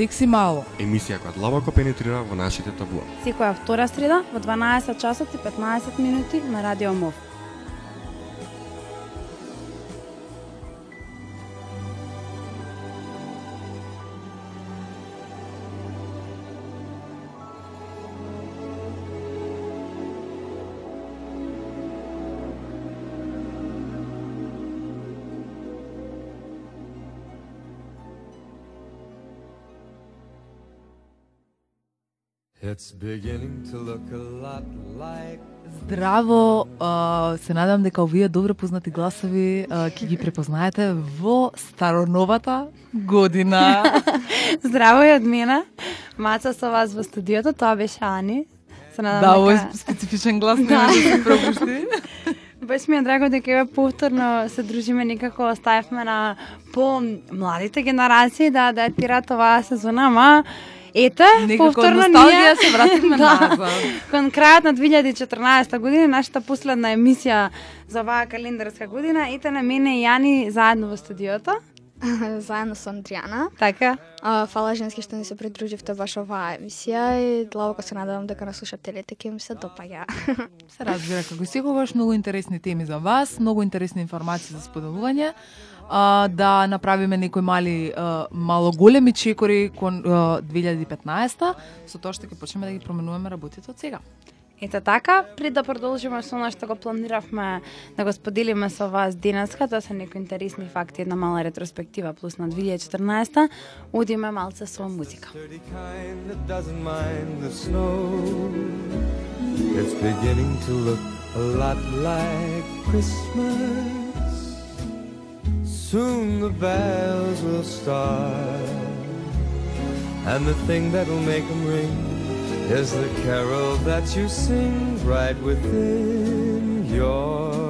Секси мало. Емисија која длабоко пенетрира во нашите табуа. Секоја втора среда во 12 часот и 15 минути на Радио МОВ. Здраво, а, се надам дека овие добро познати гласови а, ќе ги препознаете во староновата година. Здраво и од мене. Маца со вас во студиото, тоа беше Ани. Се надам да, овој дека... специфичен глас Да. нема да се пропушти. Баш ми е драго дека еве повторно се дружиме некако оставивме на по младите генерации да да тираат оваа сезона, ама ете, Некако повторно носталгија ние се вративме Да. назад. Кон крајот на 2014 година, нашата последна емисија за оваа календарска година, ете на мене и Јани заедно во студиото. заедно со Андријана. Така. А, фала женски што ни се придруживте баш оваа емисија и длабоко се надевам дека на слушателите ќе им се допаѓа. Се разбира како секогаш многу интересни теми за вас, многу интересни информации за споделување. А, да направиме некои мали а, мало големи чекори кон а, 2015 со тоа што ќе почнеме да ги променуваме работите од сега. Ете така, пред да продолжиме со она што го планиравме да го споделиме со вас денеска, тоа се некои интересни факти, една мала ретроспектива плюс на 2014, одиме малце со музика. It's beginning to look a lot like Christmas. Soon the bells will start, and the thing that'll make them ring is the carol that you sing right within your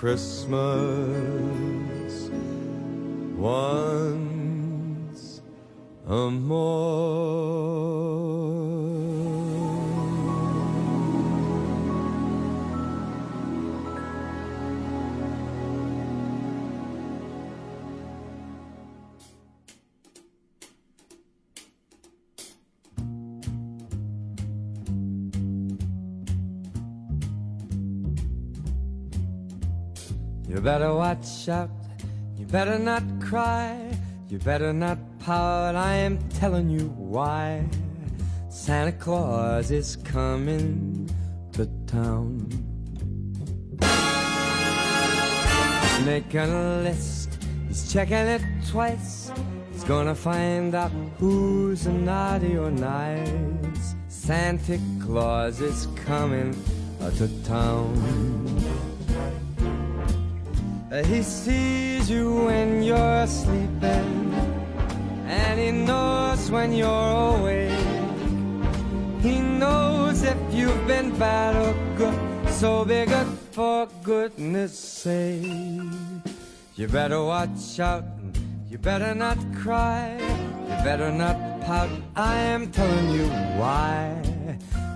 Christmas once a more. You better watch out. You better not cry. You better not pout. I am telling you why. Santa Claus is coming to town. Making a list. He's checking it twice. He's gonna find out who's naughty or nice. Santa Claus is coming to town. Uh, He sees you when you're sleeping, and he knows when you're awake. He knows if you've been bad or good, so be good for goodness sake. You better watch out, you better not cry, you better not pout. I am telling you why.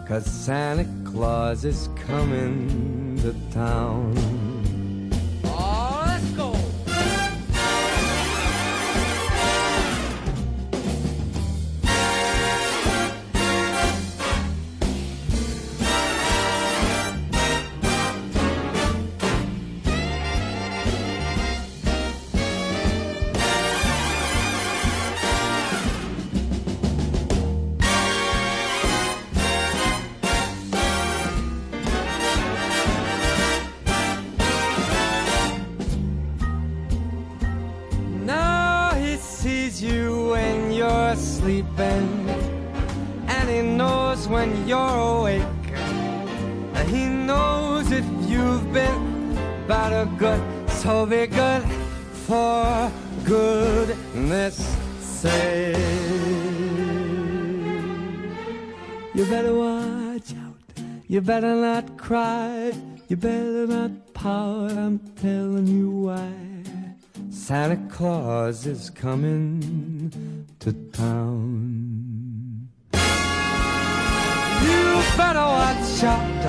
Cause Santa Claus is coming to town. Better not cry. You better not pout. I'm telling you why. Santa Claus is coming to town. You better watch out.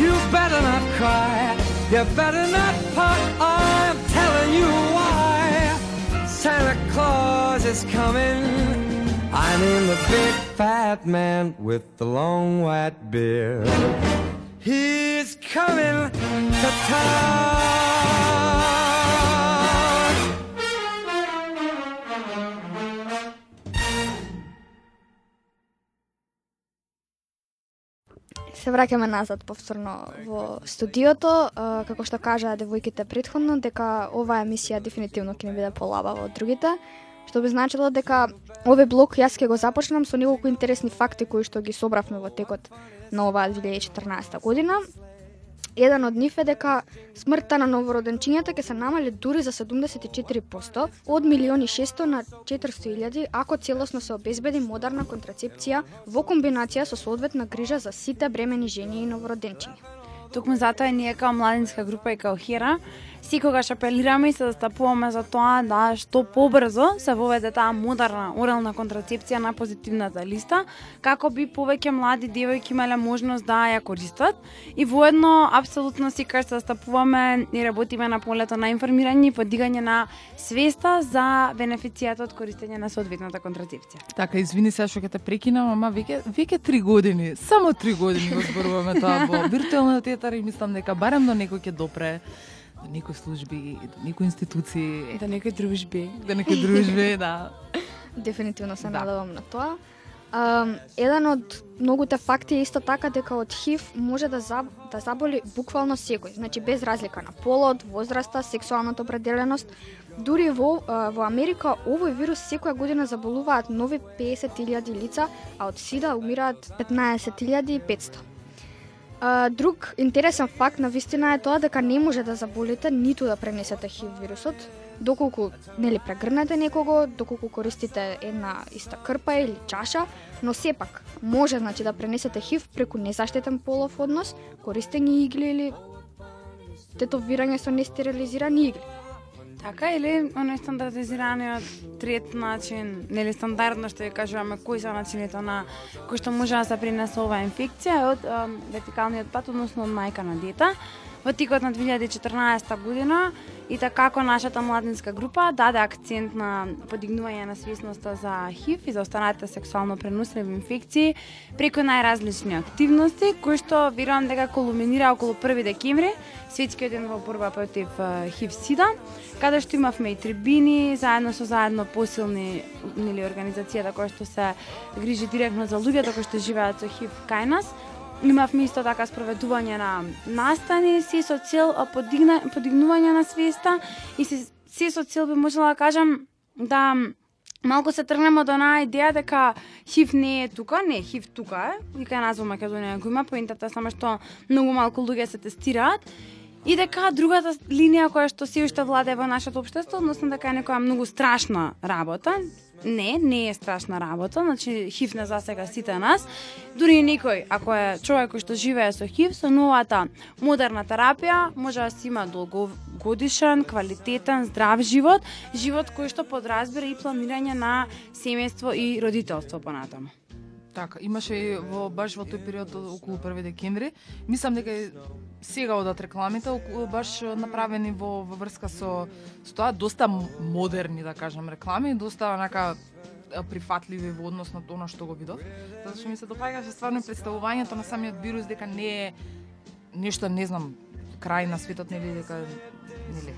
You better not cry. You better not pout. I'm telling you why. Santa Claus is coming. I'm in the big fat man with the long white beard. He's coming to town. Се враќаме назад повторно во студиото, како што кажа девојките предходно, дека оваа емисија дефинитивно ќе не биде полабава од другите, што би значило дека овој блок јас ќе го започнам со неколку интересни факти кои што ги собравме во текот на оваа 2014 година. Еден од нив е дека смртта на новороденчињата ќе се намали дури за 74% од милиони 600 на 400.000 ако целосно се обезбеди модерна контрацепција во комбинација со соодветна грижа за сите бремени жени и новороденчиња. Токму затоа ние као младинска група и као Хера секогаш апелираме и се застапуваме за тоа да што побрзо се воведе таа модерна орална контрацепција на позитивната листа, како би повеќе млади девојки имале можност да ја користат и воедно апсолутно секогаш се застапуваме и работиме на полето на информирање и подигање на свеста за бенефицијата од користење на соодветната контрацепција. Така, извини се што ќе те прекинам, ама веќе веќе три години, само три години го зборуваме тоа во виртуелната тетар и мислам дека барем до некој ќе допре до некои служби, до некои институции, Да некои дружби. до некои дружби, да. Дефинитивно се Да. надевам на тоа. А, еден од многуте факти е исто така дека од ХИВ може да, заб, да заболи буквално секој, значи без разлика на полот, возраста, сексуалната определеност. Дури во, во Америка овој вирус секоја година заболуваат нови 50.000 лица, а од СИДА умираат 15.500. А, друг интересен факт на вистина е тоа дека не може да заболите ниту да пренесете ХИВ вирусот, доколку нели прегрнете некого, доколку користите една иста крпа или чаша, но сепак може значи да пренесете ХИВ преку незаштитен полов однос, користење игли или тетовирање со нестерилизирани игли. Така или оној стандардизираниот трет начин, нели стандардно што ја кажуваме кои се начините на кои што може да се принесе оваа инфекција е од вертикалниот пат, односно од мајка на дете. Во тикот на 2014 година и така како нашата младинска група даде акцент на подигнување на свесноста за ХИВ и за останатите сексуално преносливи инфекции преку најразлични активности кои што верувам дека кулминира околу 1 декември, светскиот ден во борба против е, ХИВ-СИДА, каде што имавме и трибини, заедно со заедно посилни нели организацијата која што се грижи директно за луѓето кои што живеат со ХИВ кај нас. Имавме исто така спроведување на настани, се со цел подигна, подигнување на свеста и се, се со цел би можела да кажам да малку се тргнемо до на идеја дека ХИВ не е тука, не, ХИВ тука е, и кај нас во Македонија го има, поинтата само што многу малку луѓе се тестираат, И дека другата линија која што се уште владе во нашето општество, односно дека е некоја многу страшна работа, не, не е страшна работа, значи ХИВ не засега сите нас. Дури и некој, ако е човек кој што живее со ХИВ, со новата модерна терапија, може да си има долгогодишен, квалитетен, здрав живот, живот кој што подразбира и планирање на семејство и родителство понатаму. Така, имаше и во баш во тој период околу 1 декември. Мислам дека и сега одат рекламите баш направени во во врска со со тоа доста модерни да кажам реклами, доста онака прифатливи во однос на тоа што го видов. Затоа што ми се допаѓаше стварно представувањето на самиот вирус дека не е нешто, не знам, крај на светот нели дека нели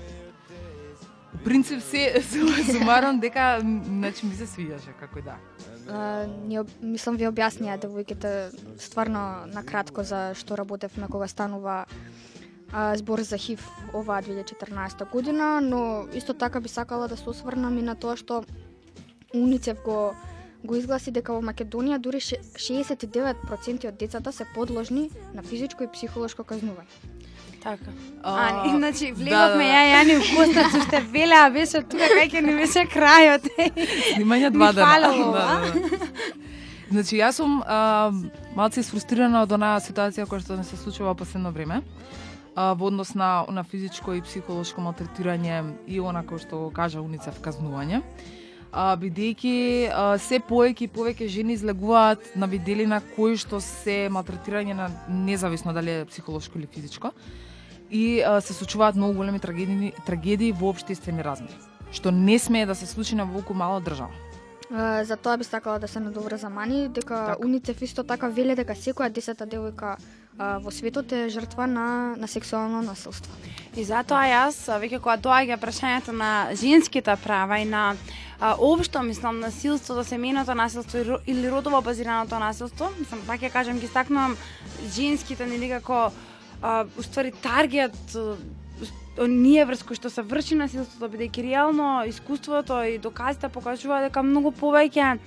принцип се сумарам дека значи ми се свиѓаше како и да. А, ни, мислам ви објаснија девојките стварно накратко за што работевме кога станува а, збор за ХИВ оваа 2014 година, но исто така би сакала да се осврнам и на тоа што уницев го го изгласи дека во Македонија дури ше- 69% од децата се подложни на физичко и психолошко казнување. Така. А, А, иначе да, влеговме да. ја и Јани в костацу што велеа беше тука кај ќе ни беше крајот. Снимање два дена. Да, да, да. Значи, јас сум а, малце изфрустрирана од онаа ситуација која што не се случува во последно време а, во однос на, на физичко и психолошко малтретирање и она кој што кажа Уницев казнување. А, бидејќи а, се повеќе и повеќе жени излегуваат на виделина кои што се малтретирање на независно дали е психолошко или физичко и а, се случуваат многу големи трагедии, трагедии во општествени размери што не смее да се случи на волку мала држава. За тоа би сакала да се надоврза Мани, дека Така. Уницев исто така веле дека секоја десета девојка во светот е жртва на, на сексуално насилство. И затоа јас, веќе кога доаѓа прашањето на женските права и на а, обшто, мислам, насилството, семејното насилство или родово базираното насилство, мислам, пак ја кажам, ги стакнувам женските нели како а, уствари таргет а, оние врз кои што се врши насилството, бидејќи реално искуството и доказите покажува дека многу повеќе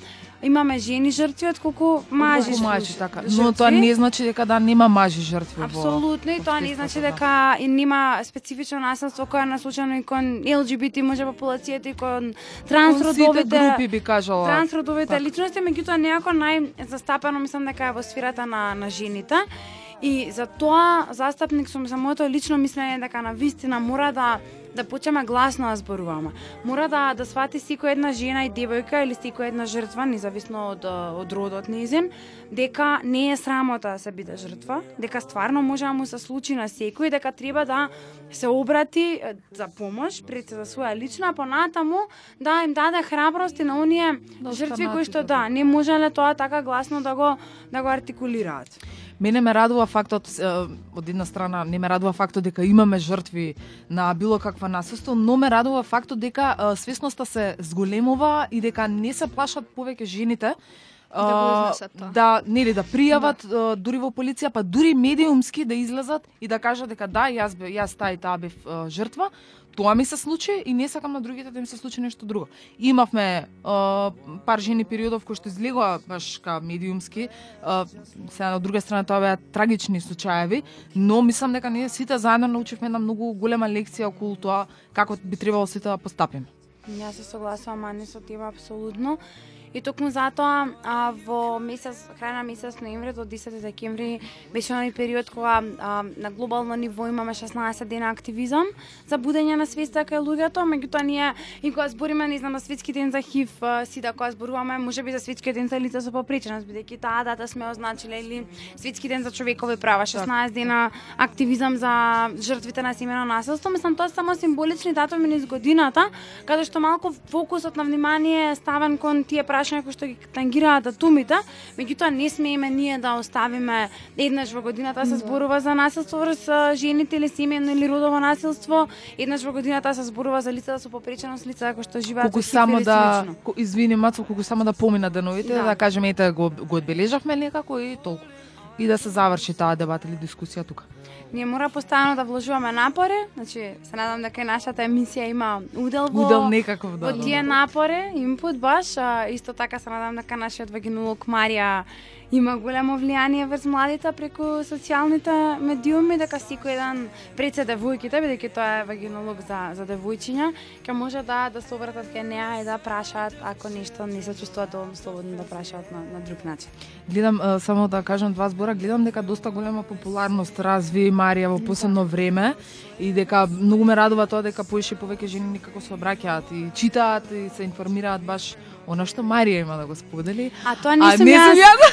имаме жени жртви отколку мажи Колку мажи жртви. така. Но тоа не значи дека да нема мажи жртви во Апсолутно, и тоа не значи да. дека и нема специфично насилство кое е насочено и кон ЛГБТ може популацијата и кон трансродовите групи би кажала. трансродовите Така. личности, меѓутоа некако најзастапено мислам дека е во сферата на на жените. И за тоа застапник сум за моето лично мислење дека на вистина мора да да почнеме гласно да зборуваме. Мора да да свати секоја една жена и девојка или секоја една жртва, независно од од родот незин, дека не е срамота да се биде жртва, дека стварно може да му се случи на секој, дека треба да се обрати за помош пред за своја лична, понатаму да им даде храброст и на оние Да жртви кои што да, не можеле тоа така гласно да го да го артикулираат. Мене ме радува фактот од една страна не ме радува фактот дека имаме жртви на било каква насилство, но ме радува фактот дека свесноста се зголемува и дека не се плашат повеќе жените Да да нели да пријават да. дури во полиција, па дури медиумски да излезат и да кажат дека да, јас бе, јас таа и таа бев жртва, тоа ми се случи и не сакам на другите да им се случи нешто друго. Имавме а, пар жени периодов кои што излегоа баш ка медиумски, а, сега на друга страна тоа беа трагични случаеви, но мислам дека ние сите заедно научивме една многу голема лекција околу тоа како би требало сите да постапиме. Јас се согласувам Ани со тема апсолутно. И токму затоа а, во месец, крај на месец ноември до 10 декември беше оној период кога а, на глобално ниво имаме 16 дена активизам за будење на свеста кај луѓето, меѓутоа ние и кога збориме, не знам, на светски ден за ХИВ, а, си да кога зборуваме, можеби за светскиот ден за лица со попреченост, бидејќи таа дата сме означиле или светски ден за човекови права, 16 дена активизам за жртвите на семено насилство, мислам тоа само символични датуми низ годината, каде што малку фокусот на внимание е ставен кон тие прашања кои што ги тангираат датумите, меѓутоа не смееме ние да оставиме еднаш во годината да се зборува за насилство врз жените или семено или родово насилство, еднаш во годината се зборува за лицата со попреченост, лица кои што живеат со само да извини Мацо, колку само да помина деновите, да, Да. да кажеме ете го го одбележавме некако и толку. И да се заврши таа дебата или дискусија тука. Ние мора постојано да вложуваме напори, значи се надам дека и нашата емисија има удел во Удел некаков да. во да, тие да. напори, импут баш, а, исто така се надам дека нашиот вагинолог Марија има големо влијание врз младите преку социјалните медиуми, дека секој еден пред се девојките, бидејќи тоа е вагинолог за за девојчиња, ќе може да да се обратат кај неа и да прашаат ако нешто не се чувствуваат доволно слободно да прашаат на, на друг начин. Гледам само да кажам два збора, гледам дека доста голема популарност разви Марија во последно време и дека многу ме радува тоа дека поише повеќе жени никако се обраќаат и читаат и се информираат баш она што Марија има да го сподели. А тоа не сум не јас. сум ја да,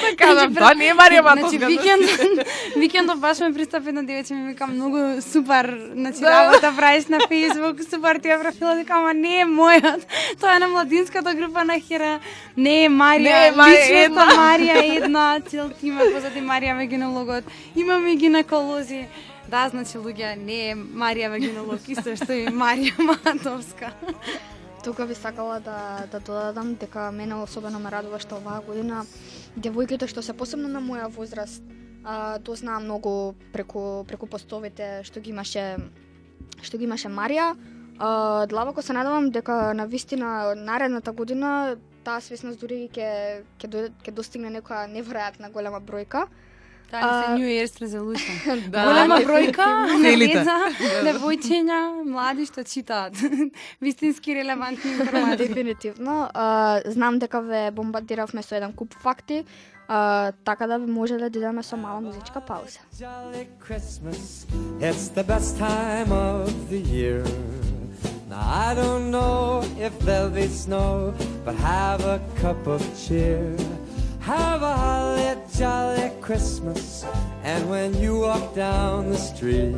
да кажам, Значи, тоа не е Марија Значи Матовска. викенд викендов баш ме пристапи на девојче ми вика многу супер, значи Да. работа правиш на Facebook, супер ти ја профила, дека ама не е мојот. Тоа е на младинската група на Хера. Не е Марија, Не е Марија, личноста. Марија е една, цел тима позади Марија вегинологот. Имаме гинеколози. Да, значи луѓе, не е Марија вегинолог, исто што и Марија Матовска. Тука би сакала да да додадам дека мене особено ме радува што оваа година девојките што се посебно на моја возраст а, дознаа многу преку преку постовите што ги имаше што ги имаше Марија. А, длабоко се надавам дека на вистина наредната година таа свесност дури ќе ќе ќе достигне некоја неверојатна голема бројка. Таа се New Year's resolution. Да, Голема бројка на деца, девојчиња, млади што читаат вистински релевантни информации. Дефинитивно. А, знам дека ве бомбардиравме со еден куп факти, а, така да би можеле да идеме со мала музичка пауза. It's the best time of the year. Now I don't know if there'll be snow, but have a cup of cheer. Have a holly jolly Christmas, and when you walk down the street,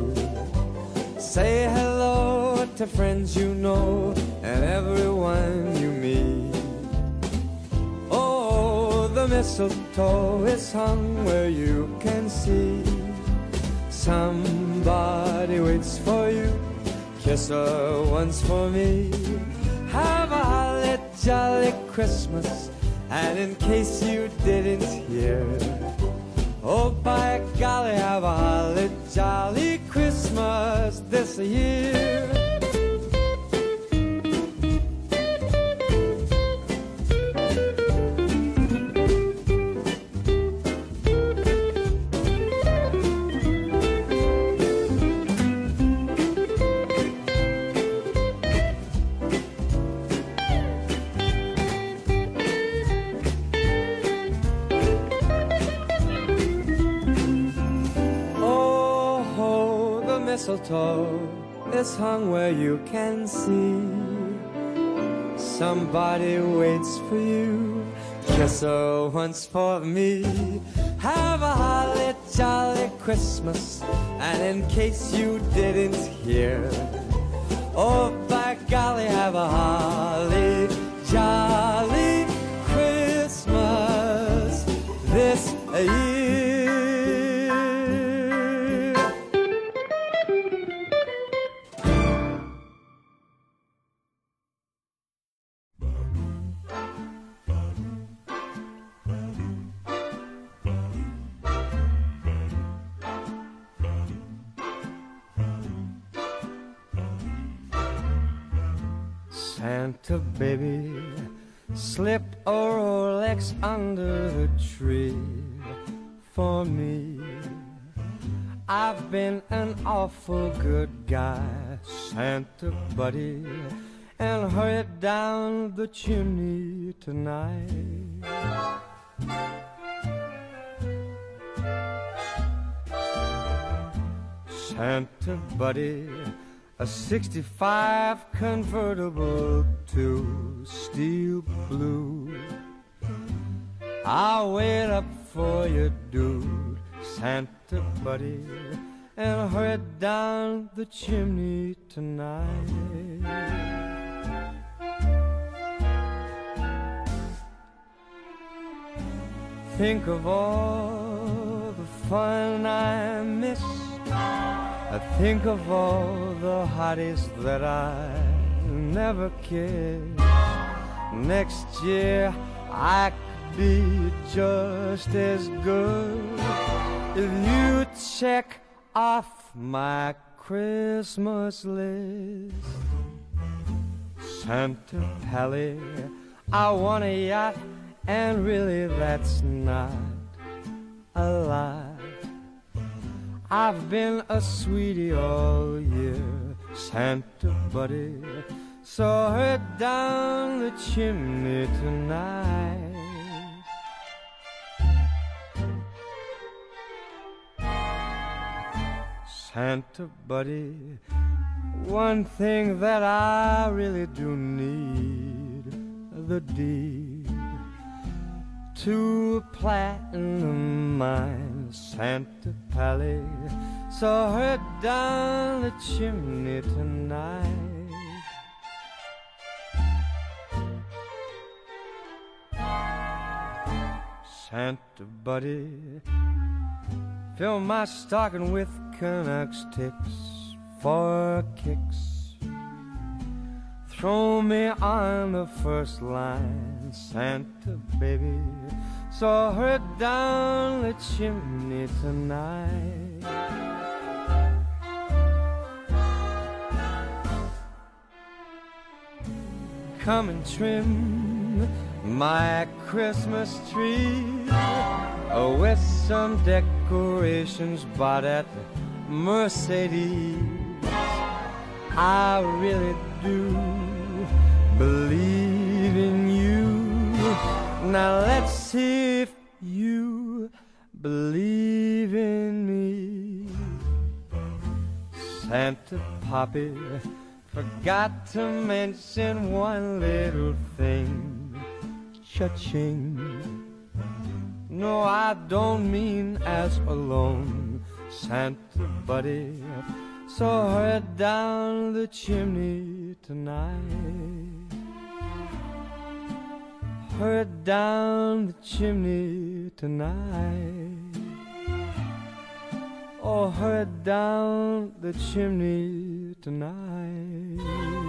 say hello to friends you know and everyone you meet. Oh, the mistletoe is hung where you can see. Somebody waits for you. Kiss her once for me. Have a holly jolly Christmas. And in case you didn't hear, oh by golly, have a holly jolly Christmas this year. Mistletoe is hung where you can see. Somebody waits for you. Kiss her once for me. Have a holly jolly Christmas. And in case you didn't hear, oh, by golly, have a holly jolly for me. I've been an awful good guy, Santa buddy, and hurried down the chimney tonight. Santa buddy, a 65 convertible to steel blue. I'll wait up for you, dude, Santa buddy, and hurry down the chimney tonight. Think of all the fun I missed. I think of all the hotties that I never kissed. Next year I be just as good if you check off my Christmas list. Santa Pally, I want a yacht, and really that's not a lot. I've been a sweetie all year, Santa buddy. Saw her down the chimney tonight. Santa buddy, one thing that I really do need the deed to a platinum mine, Santa Pally. Saw her down the chimney tonight. Santa buddy, fill my stocking with Canucks ticks for kicks. Throw me on the first line, Santa baby. Saw her down the chimney tonight. Come and trim my Christmas tree with some decorations bought at Mercedes. I really do believe in you. Now let's see if you believe in me. Santa Poppy forgot to mention one little thing. Cha-ching. No, I don't mean as alone, Santa Buddy. Saw her down the chimney tonight. Her down the chimney tonight. Oh, her down the chimney tonight.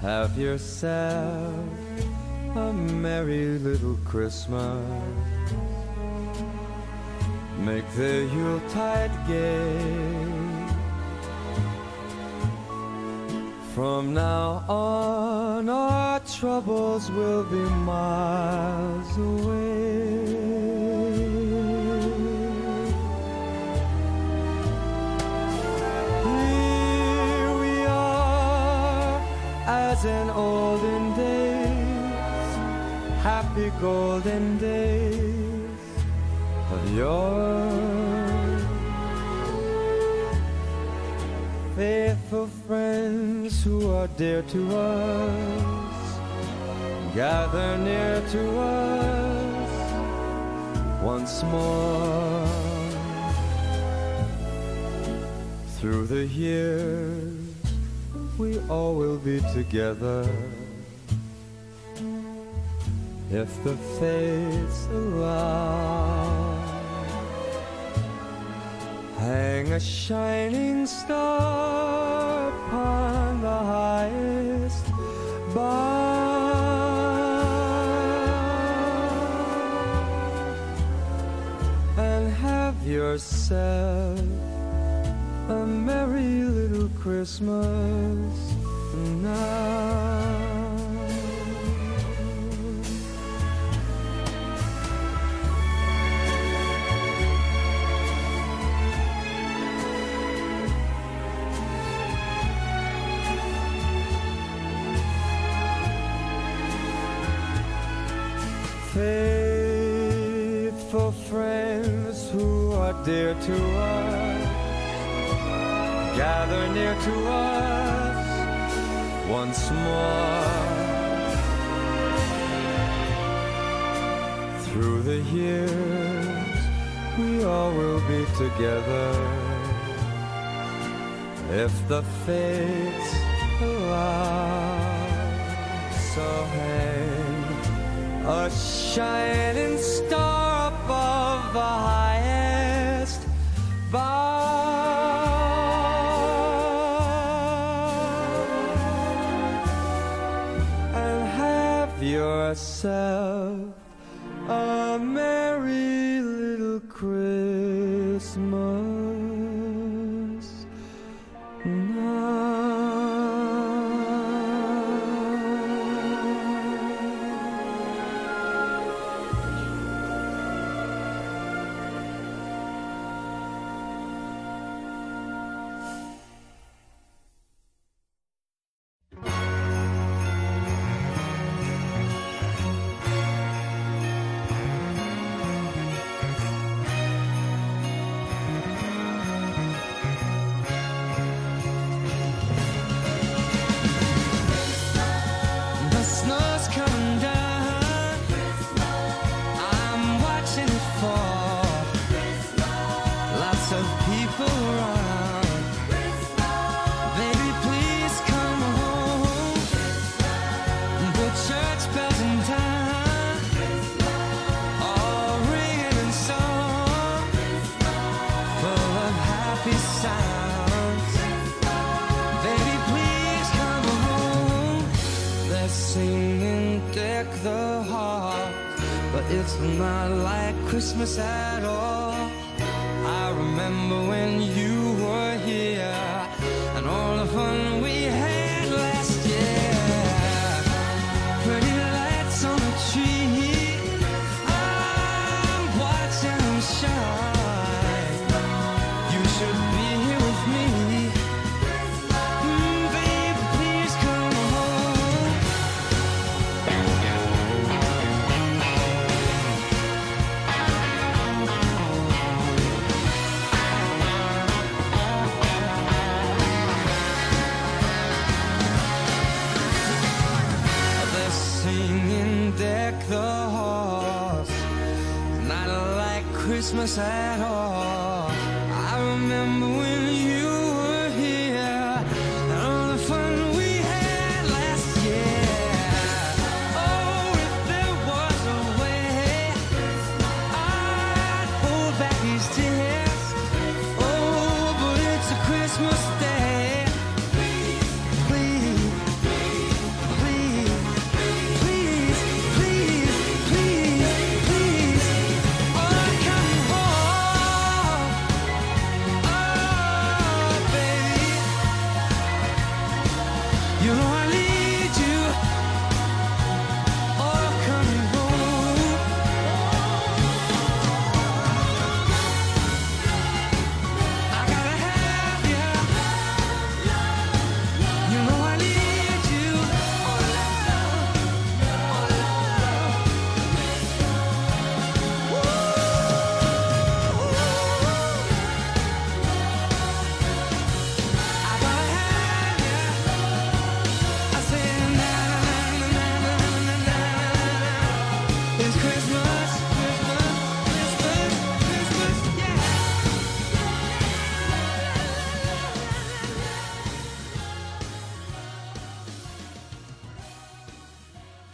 Have yourself a merry little Christmas. Make the Yuletide gay. From now on, our troubles will be miles away. As in olden days, happy golden days of yore. Faithful friends who are dear to us, gather near to us once more. Through the years, we all will be together. If the fates allow, hang a shining star upon the highest bough, and have yourself Christmas now. Faithful friends who are dear to us gather near to us once more. Through the years, we all will be together if the fates allow. So hang a shining star above the highest myself.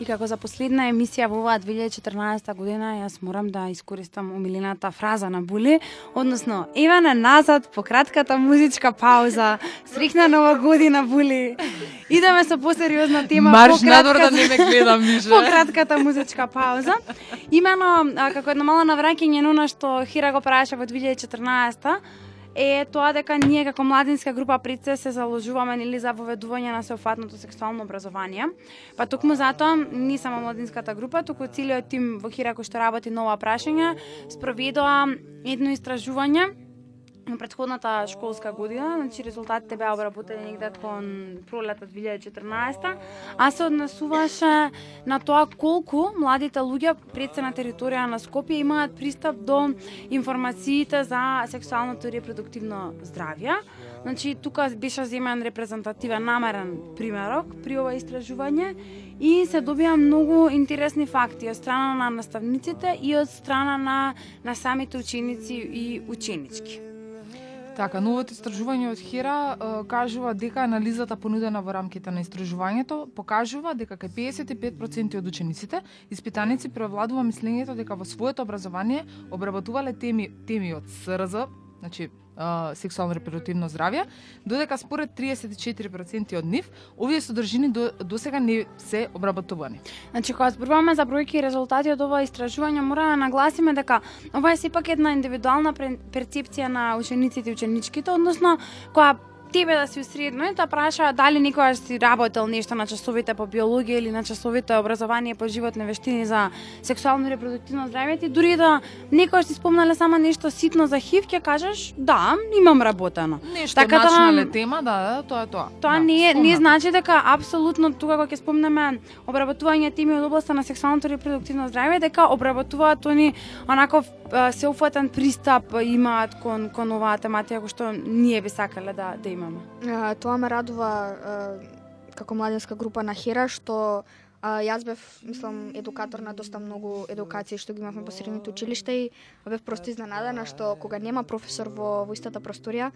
И како за последна емисија во оваа 2014 година, јас морам да искористам умилената фраза на Були, односно, Ивана назад по кратката музичка пауза. Срекна нова година, Були. Идеме со посериозна тема. Марш по надвор да не ме гледам више. по кратката музичка пауза. Имено, како едно мало навраќање на она што Хира го правеше во 2014 е тоа дека ние како младинска група Прице се заложуваме нели за воведување на сеофатното сексуално образование. Па токму затоа не само младинската група, туку целиот тим во Хира кој што работи нова прашања, прашање спроведоа едно истражување предходната школска година, значи резултатите беа обработени негде кон пролетот 2014, а се однесуваше на тоа колку младите луѓе пред се на територија на Скопје имаат пристап до информациите за сексуалното и репродуктивно здравје. Значи, тука беше земен репрезентативен намерен примерок при ова истражување и се добија многу интересни факти од страна на наставниците и од страна на, на самите ученици и ученички. Така, новото истражување од Хера е, кажува дека анализата понудена во рамките на истражувањето покажува дека кај 55% од учениците испитаници превладува мислењето дека во своето образование обработувале теми теми од СРЗ, значи сексуално репродуктивно здравје, додека според 34% од нив овие содржини до, до сега не се обработувани. Значи, кога зборуваме за бројки и резултати од ова истражување, мора да нагласиме дека ова е сепак една индивидуална перцепција на учениците и ученичките, односно, која тебе да си усредно да праша дали никогаш си работел нешто на часовите по биологија или на часовите образование по животни вештини за сексуално и репродуктивно здравје, ти дури да некогаш ти спомнале само нешто ситно за ХИВ, ќе кажеш, да, имам работено. Нешто Така да- тема, да, да, тоа е тоа. Тоа да, не е, не значи дека апсолутно тука кога ќе спомнеме обработување теми од областа на сексуалното и репродуктивно здравје, дека обработуваат они онаков а, сеофатен пристап имаат кон кон оваа тематика кој што ние би сакале да да имаме. А, Тоа ме радува а, како младинска група на Хера што А, јас бев, мислам, едукатор на доста многу едукации што ги имавме по средните училишта и бев просто изненадена што кога нема професор во, во истата просторија,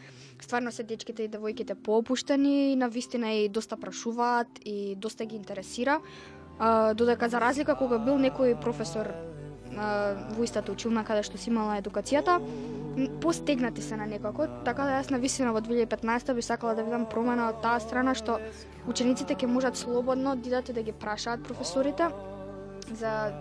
стварно се дечките и девојките поопуштени и на вистина и доста прашуваат и доста ги интересира. А, додека за разлика кога бил некој професор во истата училна каде што си имала едукацијата, постегнати се на некако, така да јас на висина во 2015 би сакала да видам промена од таа страна што учениците ќе можат слободно да и да ги прашаат професорите за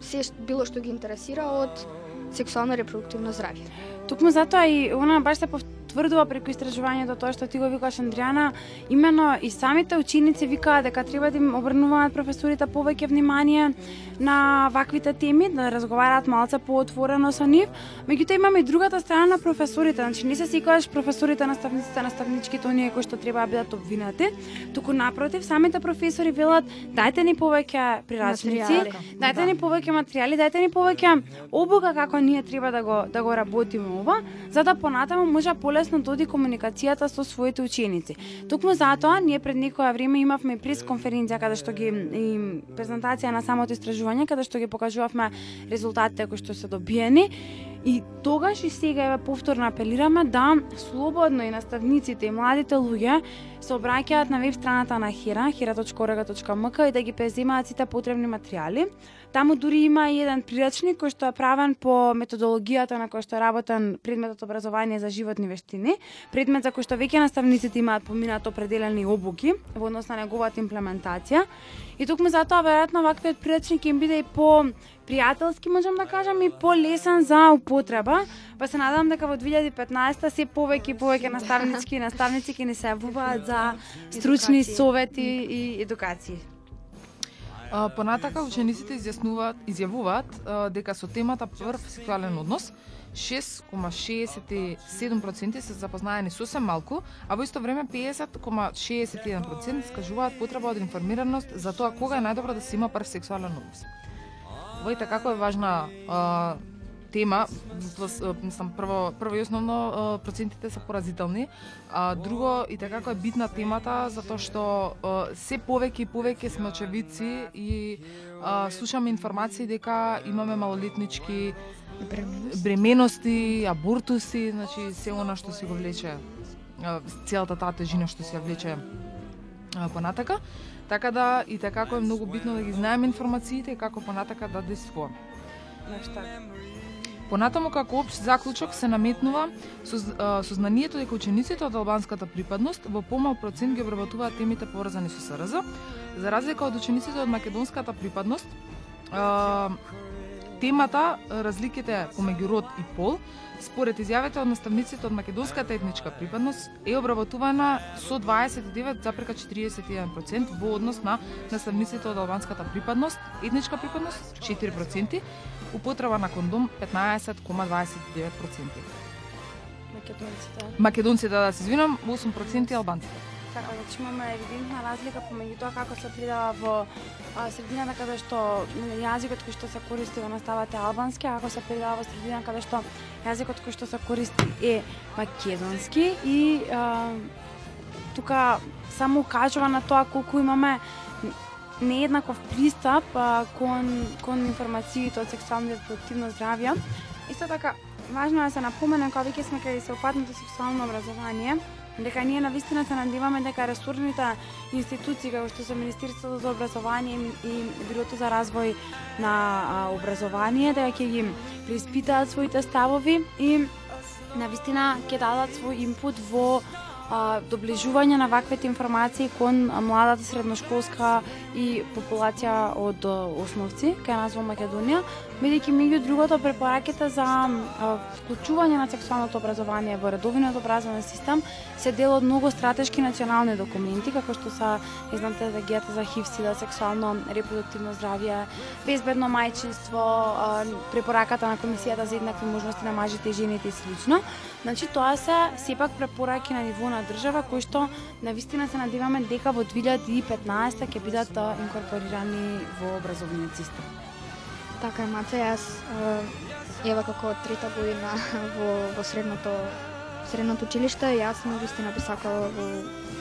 се било што ги интересира од сексуално репродуктивно здравје. Токму затоа и она баш се потврдува преку истражувањето тоа што ти го викаш Андријана, имено и самите ученици викаат дека треба да им обрнуваат професорите повеќе внимание на ваквите теми, да разговараат малце поотворено со нив. Меѓутоа имаме и другата страна на професорите, значи не се секогаш професорите, наставниците, наставничките оние кои што треба да бидат обвинати, туку напротив самите професори велат дајте ни повеќе прирачници. Дајте ни повеќе материјали, дајте ни повеќе обука како ние треба да го да го работиме ова, за да понатаму може полесно доди комуникацијата со своите ученици. Токму затоа ние пред некоја време имавме пресконференција каде што ги и презентација на самото истражување каде што ги покажувавме резултатите кои што се добиени И тогаш и сега еве повторно апелираме да слободно и наставниците и младите луѓе се обраќаат на веб страната на Хера, hera.org.mk и да ги преземаат сите потребни материјали. Таму дури има и еден прирачник кој што е правен по методологијата на кој што е работен предметот образование за животни вештини, предмет за кој што веќе наставниците имаат поминато определени обуки во однос на неговата имплементација. И токму затоа веројатно ваквиот прирачник ќе им биде и по пријателски, можам да кажам, и полесен за употреба, па се надам дека во 2015 се повеќе и повеќе наставнички и наставници ќе ни се јавуваат за стручни совети и едукации. Понатака учениците изјаснуваат, изјавуваат дека со темата прв сексуален однос 6,67% се запознаени сосем малку, а во исто време 50,61% скажуваат потреба од информираност за тоа кога е најдобро да се има прв сексуален однос. Ова така како е важна а, тема, мислам, прво, прво и основно процентите се поразителни, а друго и како е битна темата затоа што се повеќе и повеќе сме очевидци и а, слушаме информации дека имаме малолетнички бременности, абортуси, значи се она што си го влече целата таа тежина што си ја влече понатака. Така да и како е многу битно да ги знаеме информациите и како понатака да действуваме. Нешта. Понатаму како општ заклучок се наметнува соз- а, сознанието дека учениците од албанската припадност во помал процент ги обработуваат темите поврзани со СРЗ, за разлика од учениците од македонската припадност. а, темата разликите помеѓу род и пол според изјавите од наставниците од македонската етничка припадност е обработувана со 29,41% во однос на наставниците од албанската припадност, етничка припадност 4%, употреба на кондом 15,29%. Македонците. Македонците, да се извинам, 8% албанците. Така, значи имаме евидентна разлика помеѓу тоа како се придава во а, средината каде што јазикот кој што се користи во наставата е албански, а како се придава во средина каде што јазикот кој што се користи е македонски и а, тука само укажува на тоа колку имаме нееднаков пристап а, кон кон информациите од сексуално и репродуктивно здравје. Исто така, важно е да се напомене кога веќе сме кај сеопатното сексуално образование, дека ние навистина се надеваме дека ресурсните институции како што се Министерството за образование и Бирото за развој на а, образование дека ќе ги преиспитаат своите ставови и навистина ќе дадат свој импут во доближување на ваквите информации кон младата средношколска и популација од основци кај нас во Македонија, бидејќи меѓу другото препораките за вклучување на сексуалното образование во редовниот образовен систем се дел од многу стратешки национални документи, како што се, не знам, стратегијата за ХИВ, сида, сексуално репродуктивно здравје, безбедно мајчинство, препораката на Комисијата за еднакви можности на мажите и жените и слично. Значи тоа се сепак препораки на ниво на држава кои што на вистина се надеваме дека во 2015 ќе бидат инкорпорирани во образовниот систем. Така е, Маце, јас е, ева како трета година во, во средното средното училиште, јас на вистина би сакала во,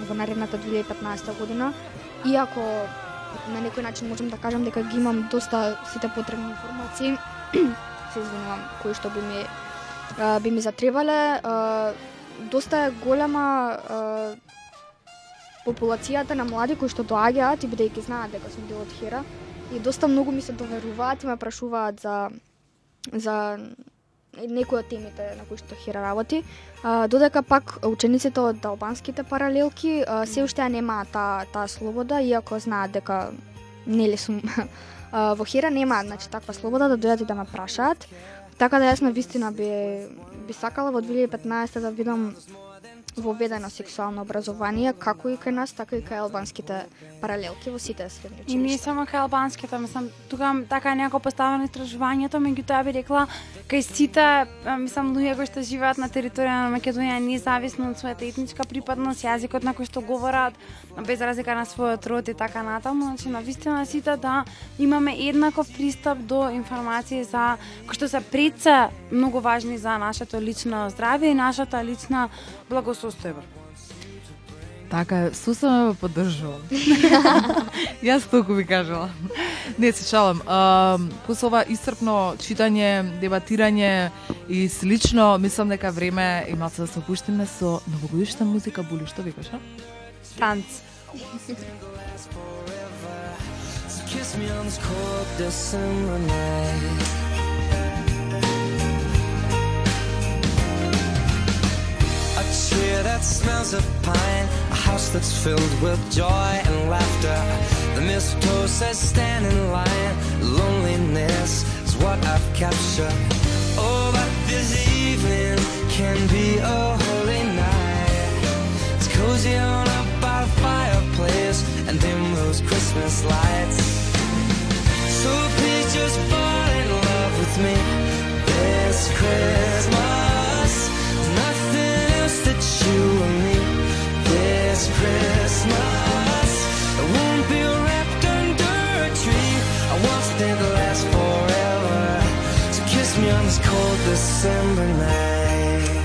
во наредната 2015 година, иако на некој начин можам да кажам дека ги имам доста сите потребни информации. се извинувам, кои што би ми би ми затребале. Доста е голема популацијата на млади кои што доаѓаат и бидејќи знаат дека сум дел од Хера и доста многу ми се доверуваат и ме прашуваат за за некои од темите на кои што Хера работи. А, додека пак учениците од албанските паралелки а, се уште ја немаат таа та слобода, иако знаат дека нели сум а, во Хера немаат значи таква слобода да дојдат и да ме прашаат. Така да јас на вистина би би сакала во 2015 да видам воведено сексуално образование како и кај нас, така и кај албанските паралелки во сите средни И не училишта. само кај албанските, мислам, тука така е некако поставено истражувањето, меѓутоа би рекла кај сите, мислам, луѓе кои што живеат на територија на Македонија независно од својата етничка припадност, јазикот на кој што говорат, без разлика на својот род и така натаму, значи на вистина сите да имаме еднаков пристап до информации за кои што се пред се многу важни за нашето лично здравје и нашата лична благосостојба. Така е, сусама ве поддржувам. Јас толку ви кажала. Не се шалам. А, после ова исцрпно читање, дебатирање и слично, мислам дека време и малце да се опуштиме со новогодишна музика, Були, што викаш, а? Танц. Kiss me on this cold December night. Tree that smells of pine, a house that's filled with joy and laughter. The mistletoe says stand in line. Loneliness is what I've captured. Oh, but this evening can be a holy night. It's cozy on up by the fireplace and dim those Christmas lights. So please just fall in love with me this Christmas. You and me this Christmas. I won't be wrapped under a tree. I want something to last forever. So kiss me on this cold December night.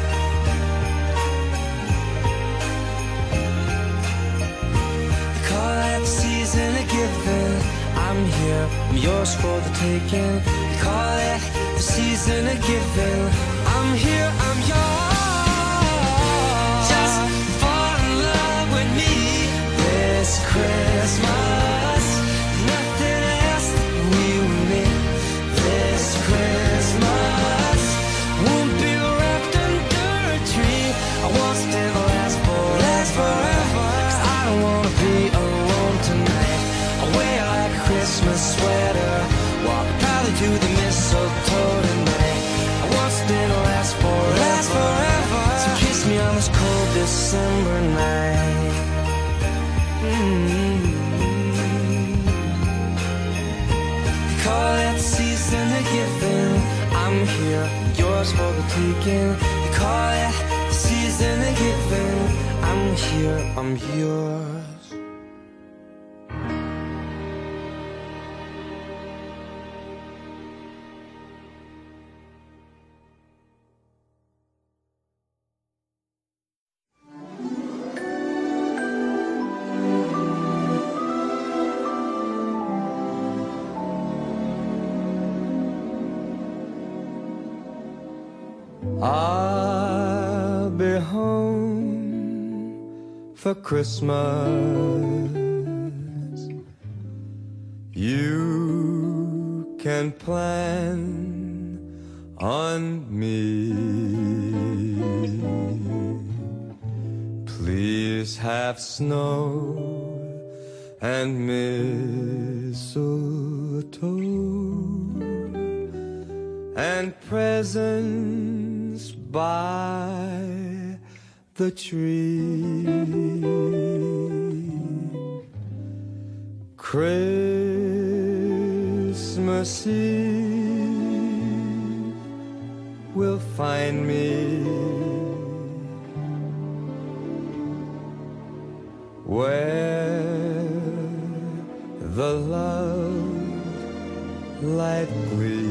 Call that the season of giving. I'm here, I'm yours for the taking. Call it the season of giving. I'm here, I'm yours. Christmas. Yours for the taking. You call it the season of giving. I'm here, I'm yours. Christmas. You can plan on me. Please have snow and mistletoe and presents by the tree. Christmas Eve will find me where the love light gleams.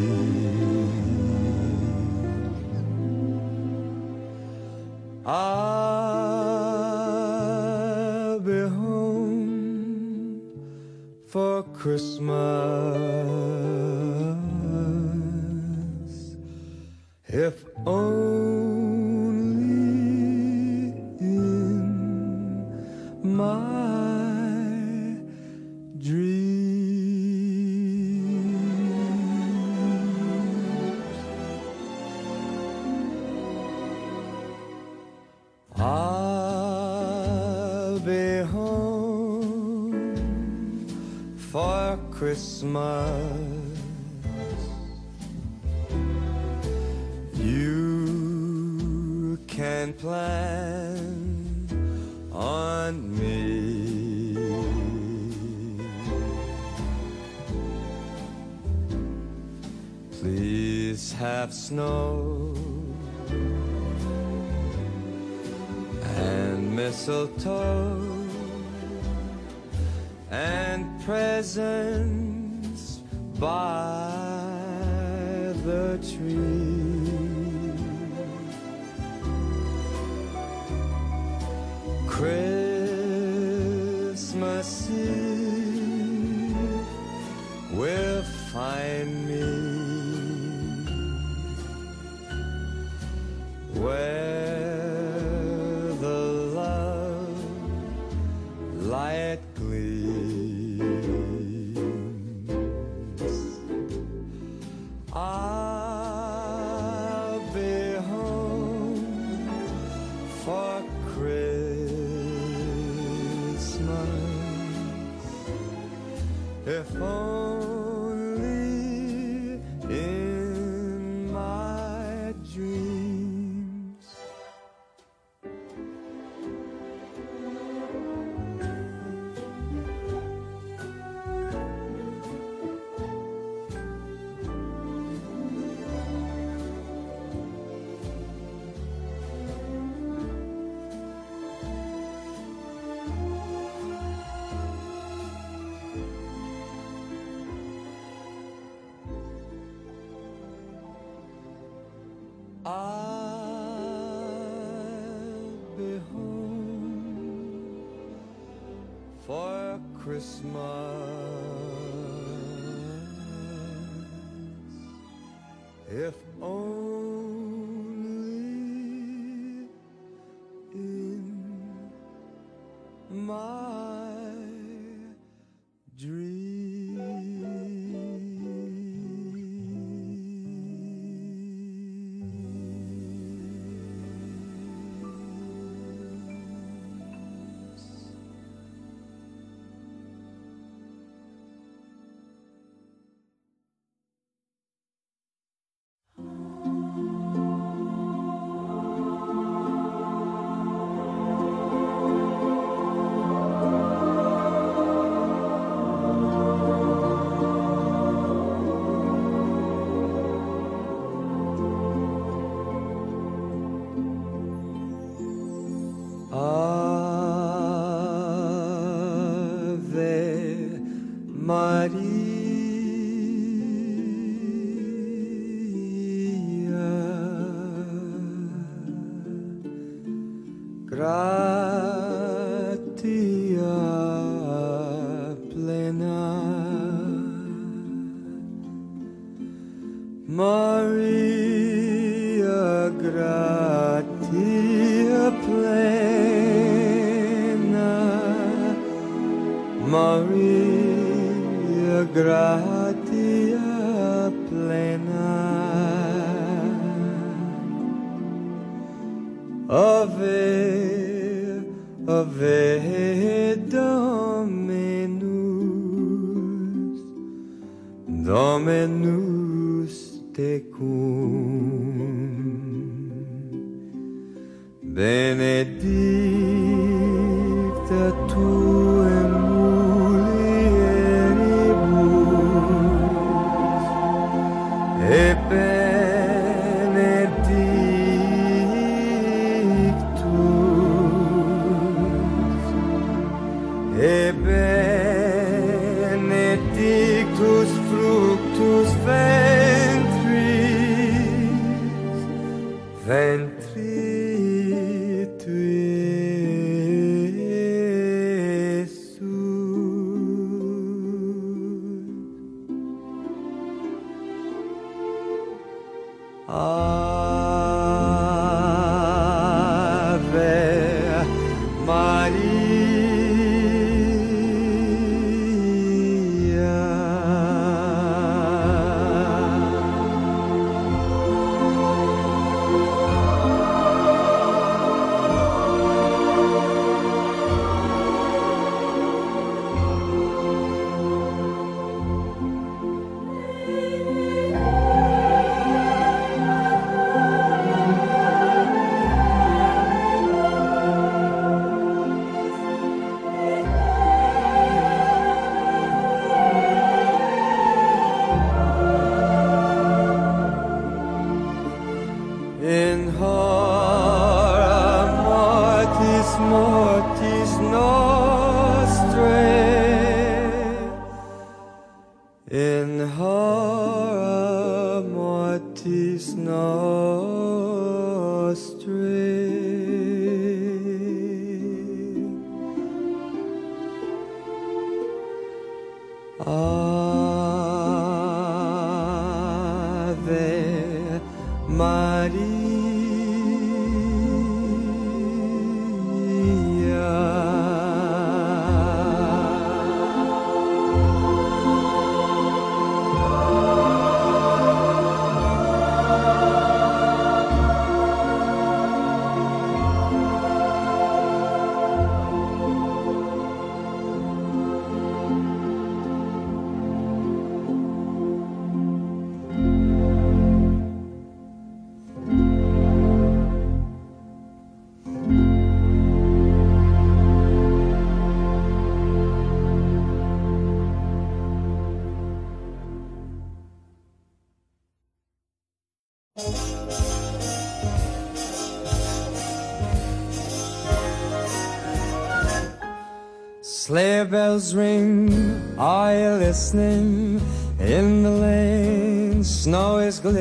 I'll be home for Christmas if only. snow and mistletoe and presents by Christmas. If Maria gratia plena. Ave, ave Dominus Dominus tecum. Benedictus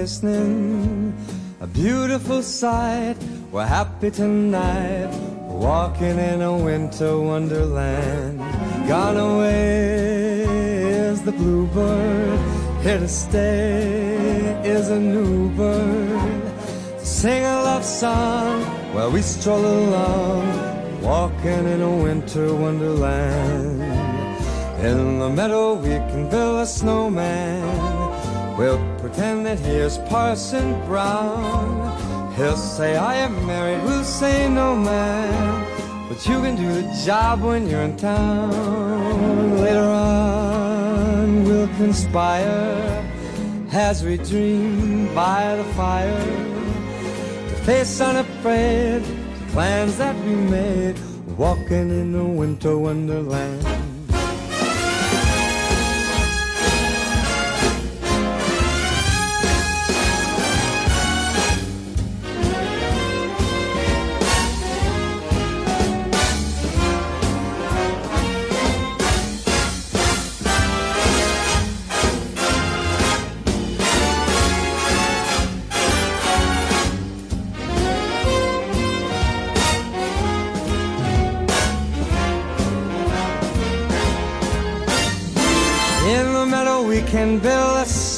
glistening. A beautiful sight, we're happy tonight. Walking in a winter wonderland. Gone away is the bluebird. Here to stay is a new bird. Sing a love song while we stroll along, walking in a winter wonderland. In the meadow we can build a snowman. Pretend that here's Parson Brown. He'll say I am married, we'll say no man. But you can do the job when you're in town. Later on we'll conspire as we dream by the fire. To face unafraid the plans that we made, walking in the winter wonderland.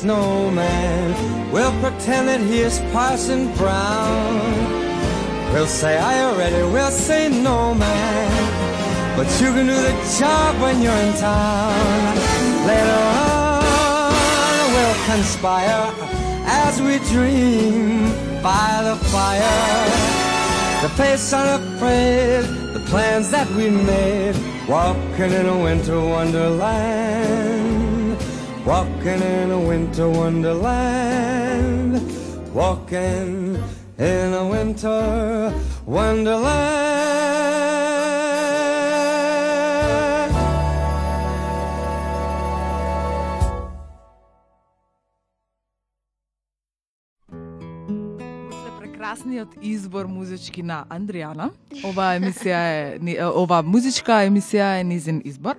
Snowman. We'll pretend that he is Parson Brown. We'll say, I already. We'll say, No, man. But you can do the job when you're in town. Later on, we'll conspire as we dream by the fire. The face unafraid, the plans that we made, walking in a winter wonderland, walking in a winter wonderland, walking in a winter wonderland. Прекрасниот избор музички на Андријана, ова емисија е ни- ова музичка емисија е низин избор.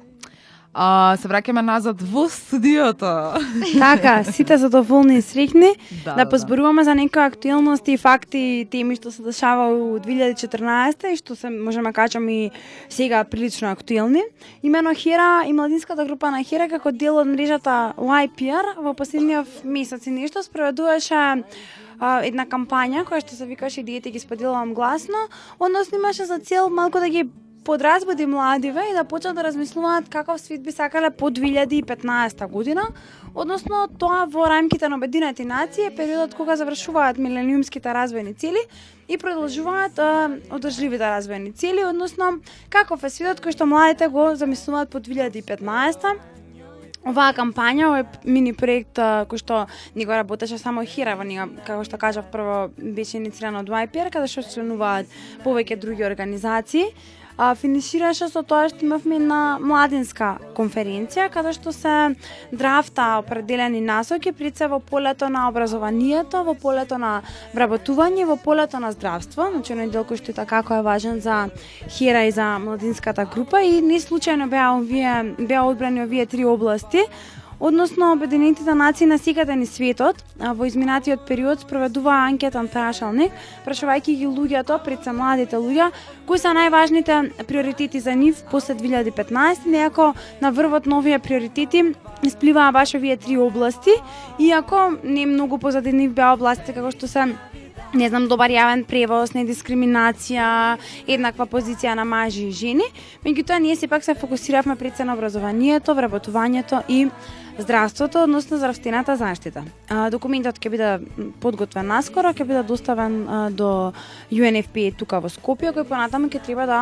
А, се враќаме назад во студиото. Така, сите задоволни и среќни Да, да, позборуваме за некои актуелности, факти и теми што се дешава у 2014 и што се можеме да кажам и сега прилично актуелни. Имено Хера и младинската група на Хера како дел од мрежата YPR во последниот месец и нешто спроведуваше а, една кампања која што се викаше Идеите ги споделувам гласно, односно имаше за цел малку да ги подразбуди младиве и да почнат да размислуваат каков свет би сакале по 2015 година, односно тоа во рамките на обединети нации е периодот кога завршуваат милениумските развојни цели и продолжуваат е, одржливите развојни цели, односно каков е светот кој што младите го замислуваат по 2015 Оваа кампања, овој мини проект кој што ни го работеше само Хира, во нега, како што кажав, прво беше инициирано од YPR, каде што членуваат повеќе други организации. А, финишираше со тоа што имавме на младинска конференција, каде што се драфта определени насоки пред се во полето на образованието, во полето на вработување, во полето на здравство, значи оној дел кој што така како е важен за Хера и за младинската група. И не случајно беа овие беа одбрани овие три области. Односно, Обединетите нации на секаде ни светот во изминатиот период спроведуваа анкетен прашалник, прашувајќи ги луѓето, пред се младите луѓе, кои се најважните приоритети за нив после 2015, неако на врвот на овие приоритети испливаа баш овие три области, иако не многу позади нив беа области како што се не знам, добар јавен превоз, недискриминација, еднаква позиција на мажи и жени. Меѓутоа, ние сепак се фокусиравме пред се на образованието, вработувањето и здравството, односно здравствената заштита. А, документот ќе биде подготвен наскоро, ќе биде доставен а, до UNFPA тука во Скопје, кој понатаму ќе треба да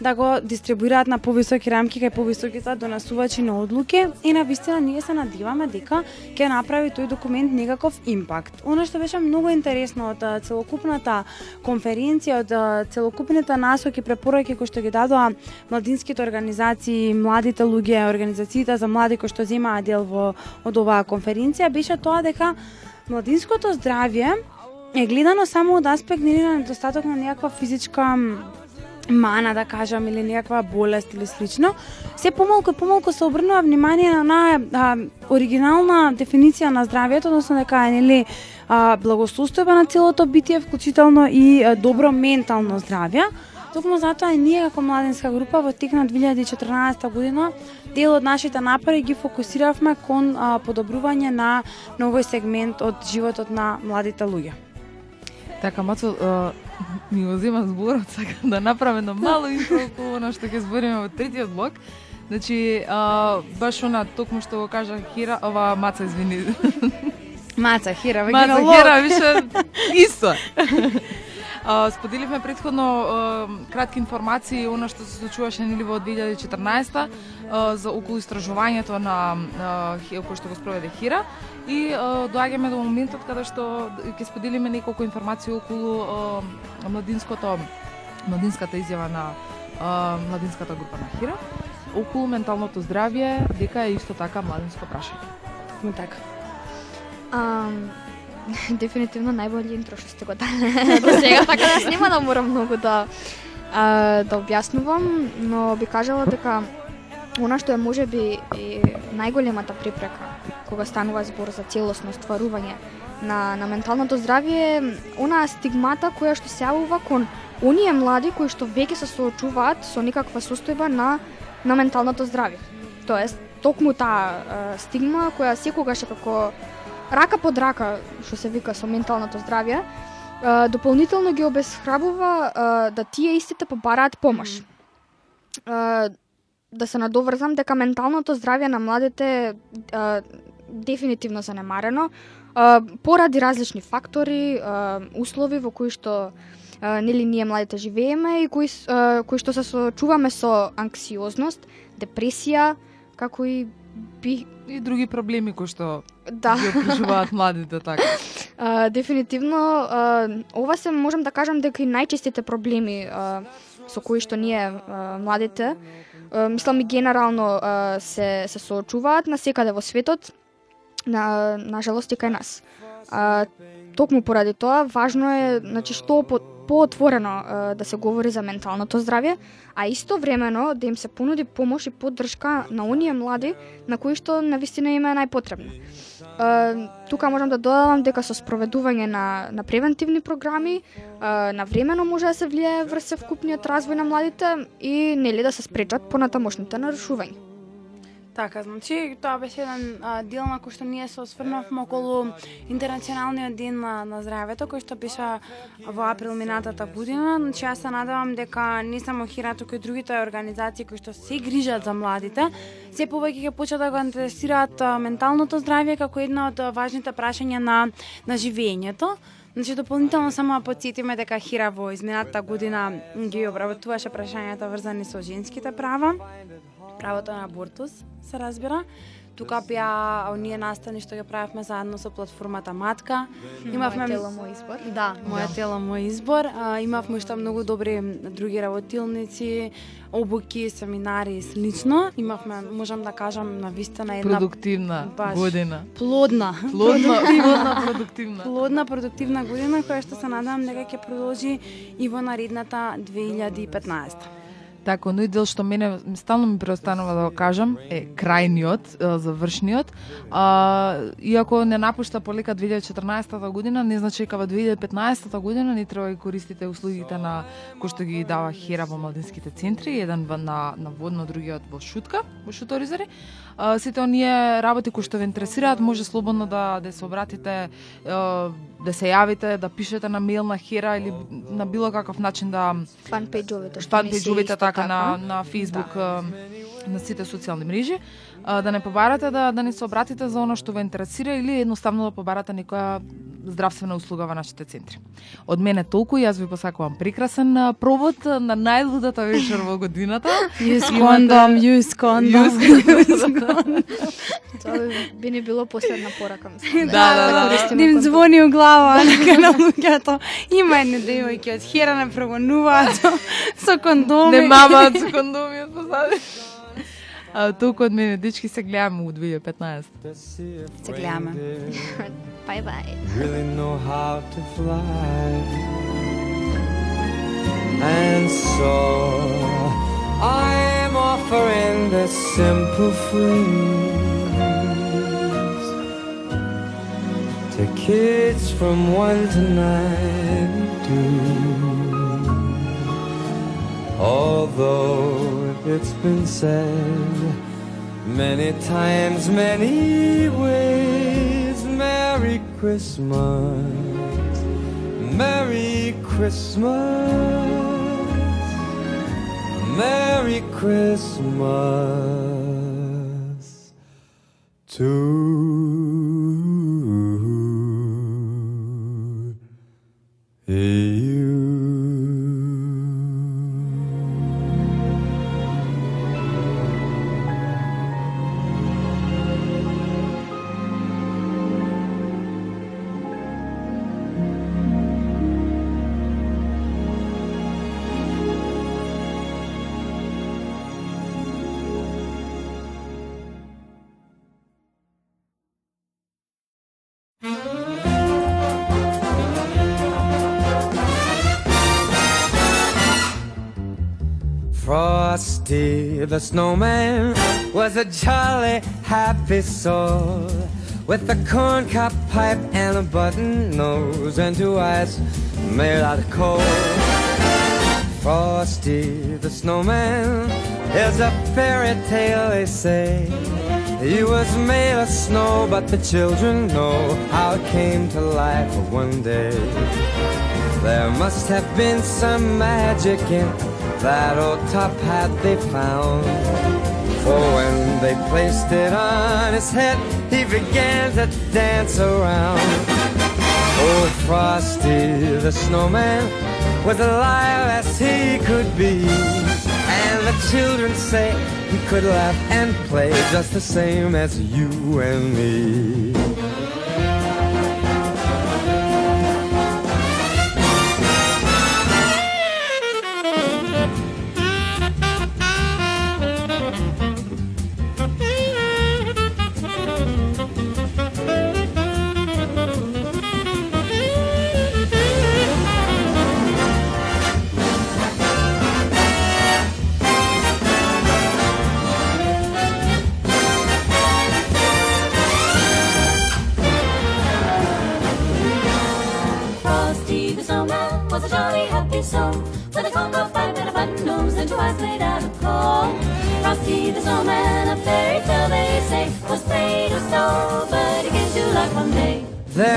да го дистрибуираат на повисоки рамки кај повисоките донесувачи на одлуки и на вистина ние се надеваме дека ќе направи тој документ некаков импакт. Оно што беше многу интересно од целокупната конференција, од целокупните насоки препораки кои што ги дадоа младинските организации, младите луѓе, организациите за млади кои што земаа дел во од оваа конференција беше тоа дека младинското здравје е гледано само од аспект нели на недостаток на некаква физичка мана да кажам или некаква болест или слично, се помалку и помалку се обрнува внимание на онаа а, оригинална дефиниција на здравјето, односно дека е нели а, благосостојба на целото битие, вклучително и а, добро ментално здравје. Токму затоа и ние како младинска група во тек на 2014 година дел од нашите напори ги фокусиравме кон а, подобрување на новој сегмент од животот на младите луѓе. Така, Мацо, а, ми го зема зборот, сакам да направам едно мало интро околу она што ќе збориме во третиот блок. Значи, а, баш она, токму што го кажа Хира, ова Маца, извини. Маца, хира, Маца, Хира, више, исто. Споделивме предходно кратки информации она што се случуваше нели во 2014 за околу истражувањето на кој што го спроведе Хира и доаѓаме до моментот каде што ќе споделиме неколку информации околу младинското младинската изјава на младинската група на Хира околу менталното здравје дека е исто така младинско прашање. Така. дефинитивно најбољи интро што сте го дали до сега, така да јас нема да морам многу да а, да објаснувам, но би кажала дека она што е можеби и најголемата препрека кога станува збор за целосно стварување на, на менталното здравје е онаа стигмата која што се јавува кон оние млади кои што веќе се соочуваат со некаква состојба на на менталното здравје. Тоест, токму таа стигма која секогаш е како рака под рака, што се вика со менталното здравје, дополнително ги обесхрабрува а, да тие истите побараат помош. Да се надоврзам дека менталното здравје на младите дефинитивно занемарено поради различни фактори, услови во кои што нели ние младите живееме и кои кои што се соочуваме со анксиозност, депресија, како и би И други проблеми кои што да ги окружуваат младите така. А, дефинитивно, а, ова се можам да кажам дека и најчестите проблеми а, со кои што ние а, младите, а, мислам и генерално а, се се соочуваат на секаде во светот, на на жалост и кај нас. А, токму поради тоа важно е значи што по, поотворено да се говори за менталното здравје, а истовремено да им се понуди помош и поддршка на оние млади на кои што на вистина им е најпотребно. Тука можам да додадам дека со спроведување на, на превентивни програми на времено може да се влијае врз совкупниот развој на младите и нели да се спречат понатамошните нарушувања. Така, значи, тоа беше еден а, дел на кој што ние се осврнавме околу Интернационалниот ден на, на здравето, кој што беше во април минатата година. Значи, јас се надевам дека не само Хира, туку и другите организации кои што се грижат за младите, се повеќе ќе почнат да го интересираат менталното здравје како една од важните прашања на, на живењето. Значи, дополнително само да подсетиме дека Хира во изминатата година ги обработуваше прашањата врзани со женските права правото на абортус, се разбира. Тука беа оние настани што ги правевме заедно со платформата Матка. Имавме тело, мој избор. Да, моја тело, мој избор. А, имавме уште многу добри други работилници, обуки, семинари и слично. Имавме, можам да кажам, на вистина една Продуктивна баш. година. плодна, Плодна, плодна, продуктивна. плодна, продуктивна година која што се надевам дека ќе продолжи и во наредната 2015. Така, оној дел што мене стално ми преостанува да го кажам е крајниот, завршниот. А, иако не напушта полека 2014 година, не значи дека во 2015 година не треба да користите услугите на кои што ги дава Хера во младинските центри, еден во- на на водно, другиот во Шутка, во Шуторизари. А, сите оние работи кои што ве интересираат, може слободно да да се обратите, а, да се јавите, да пишете на мејл на Хера или на било каков начин да Фан пејџовите што фан ми се пејџовите исто така. на на Facebook, а, на сите социјални мрежи, да не побарате да да ни се обратите за оно што ве интересира или едноставно да побарате некоја здравствена услуга во нашите центри. Од мене толку, јас ви посакувам прекрасен провод на најлудата вечер во годината. Имате- condom, use condom. Тоа би- ни било последна порака, мислам. Да, да, да. користиме Да им кондом. звони у глава нека на луѓето. Има едни девојки од хера не прогонуваат со, кондоми. Не мамаат со кондомиот позади. А, толку од мене, дечки, се гледаме у 2015. Се гледаме. Bye bye. really know how to fly. And so I'm offering this simple phrase to kids from one to ninety-two. Although it's been said many times, many ways, Merry Christmas, Merry Christmas, Merry Christmas to. Frosty the snowman was a jolly, happy soul with a corncob pipe and a button nose and two eyes made out of coal. Frosty the snowman is a fairy tale, they say. He was made of snow, but the children know how it came to life one day. There must have been some magic in that old top hat they found. For when they placed it on his head, he began to dance around. Old Frosty the snowman was alive as he could be. And the children say he could laugh and play just the same as you and me.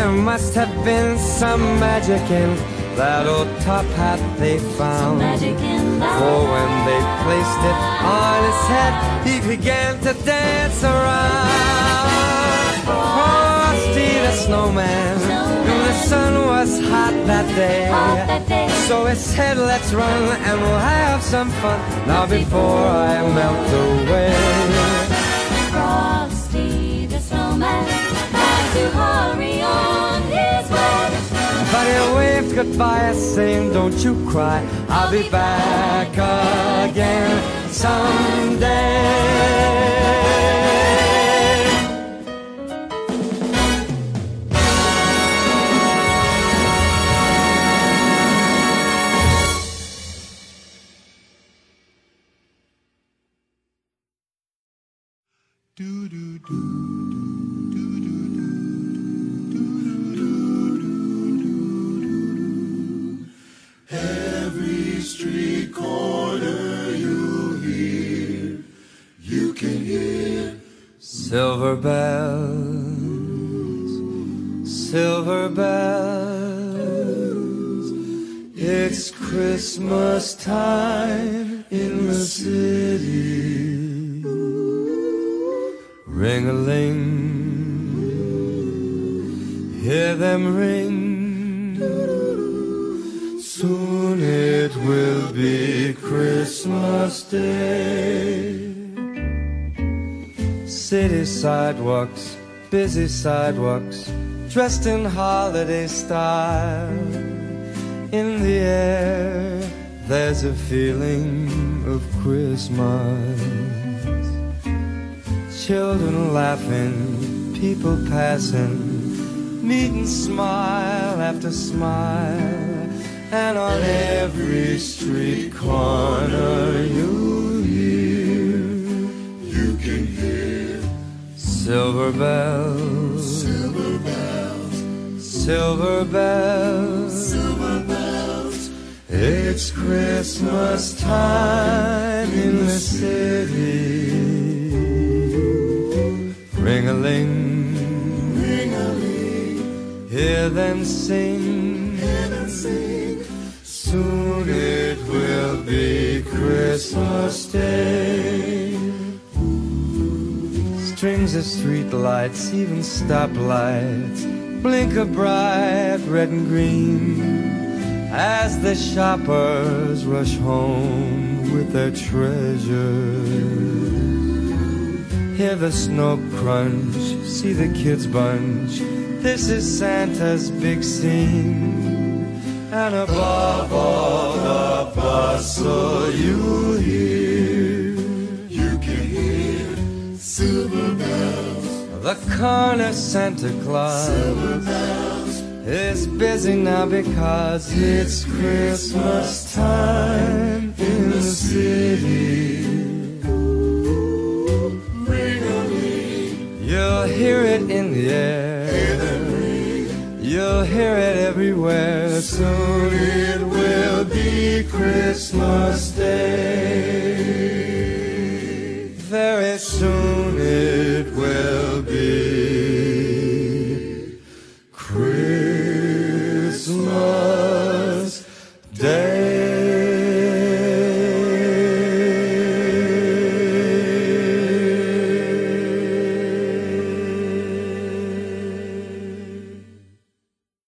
There must have been some magic in that old top hat they found. For when they placed it on his head, he began to dance around. Frosty the snowman, the sun was hot that day. Hot that day. So he said, let's run and we'll have some fun now before I melt away. To hurry on his way. But he waved goodbye, saying, Don't you cry, I'll be back again someday. Every street corner you hear, you can hear Silver bells, silver bells. It's Christmas time in the city. Ring a ling, hear them ring. Soon it will be Christmas Day. City sidewalks, busy sidewalks, dressed in holiday style. In the air, there's a feeling of Christmas. Children laughing, people passing, meet and smile after smile. And on every street corner you'll hear. You can hear Silver bells, silver bells, silver bells. silver bells. It's Christmas time in the city. Ring a ling, Ring a ling, hear them sing. hear them sing. Soon it will be Christmas Day. Strings of street lights, even stoplights, blink a bright red and green as the shoppers rush home with their treasures. Hear the snow crunch, see the kids bunch. This is Santa's big scene. And above all the bustle oh, you hear You can hear silver bells, The corner Santa Claus silver bells. is busy now because it's Christmas time in the city. Ring a You'll hear it in the air will hear it everywhere. Soon it will be Christmas Day. Very soon it will be.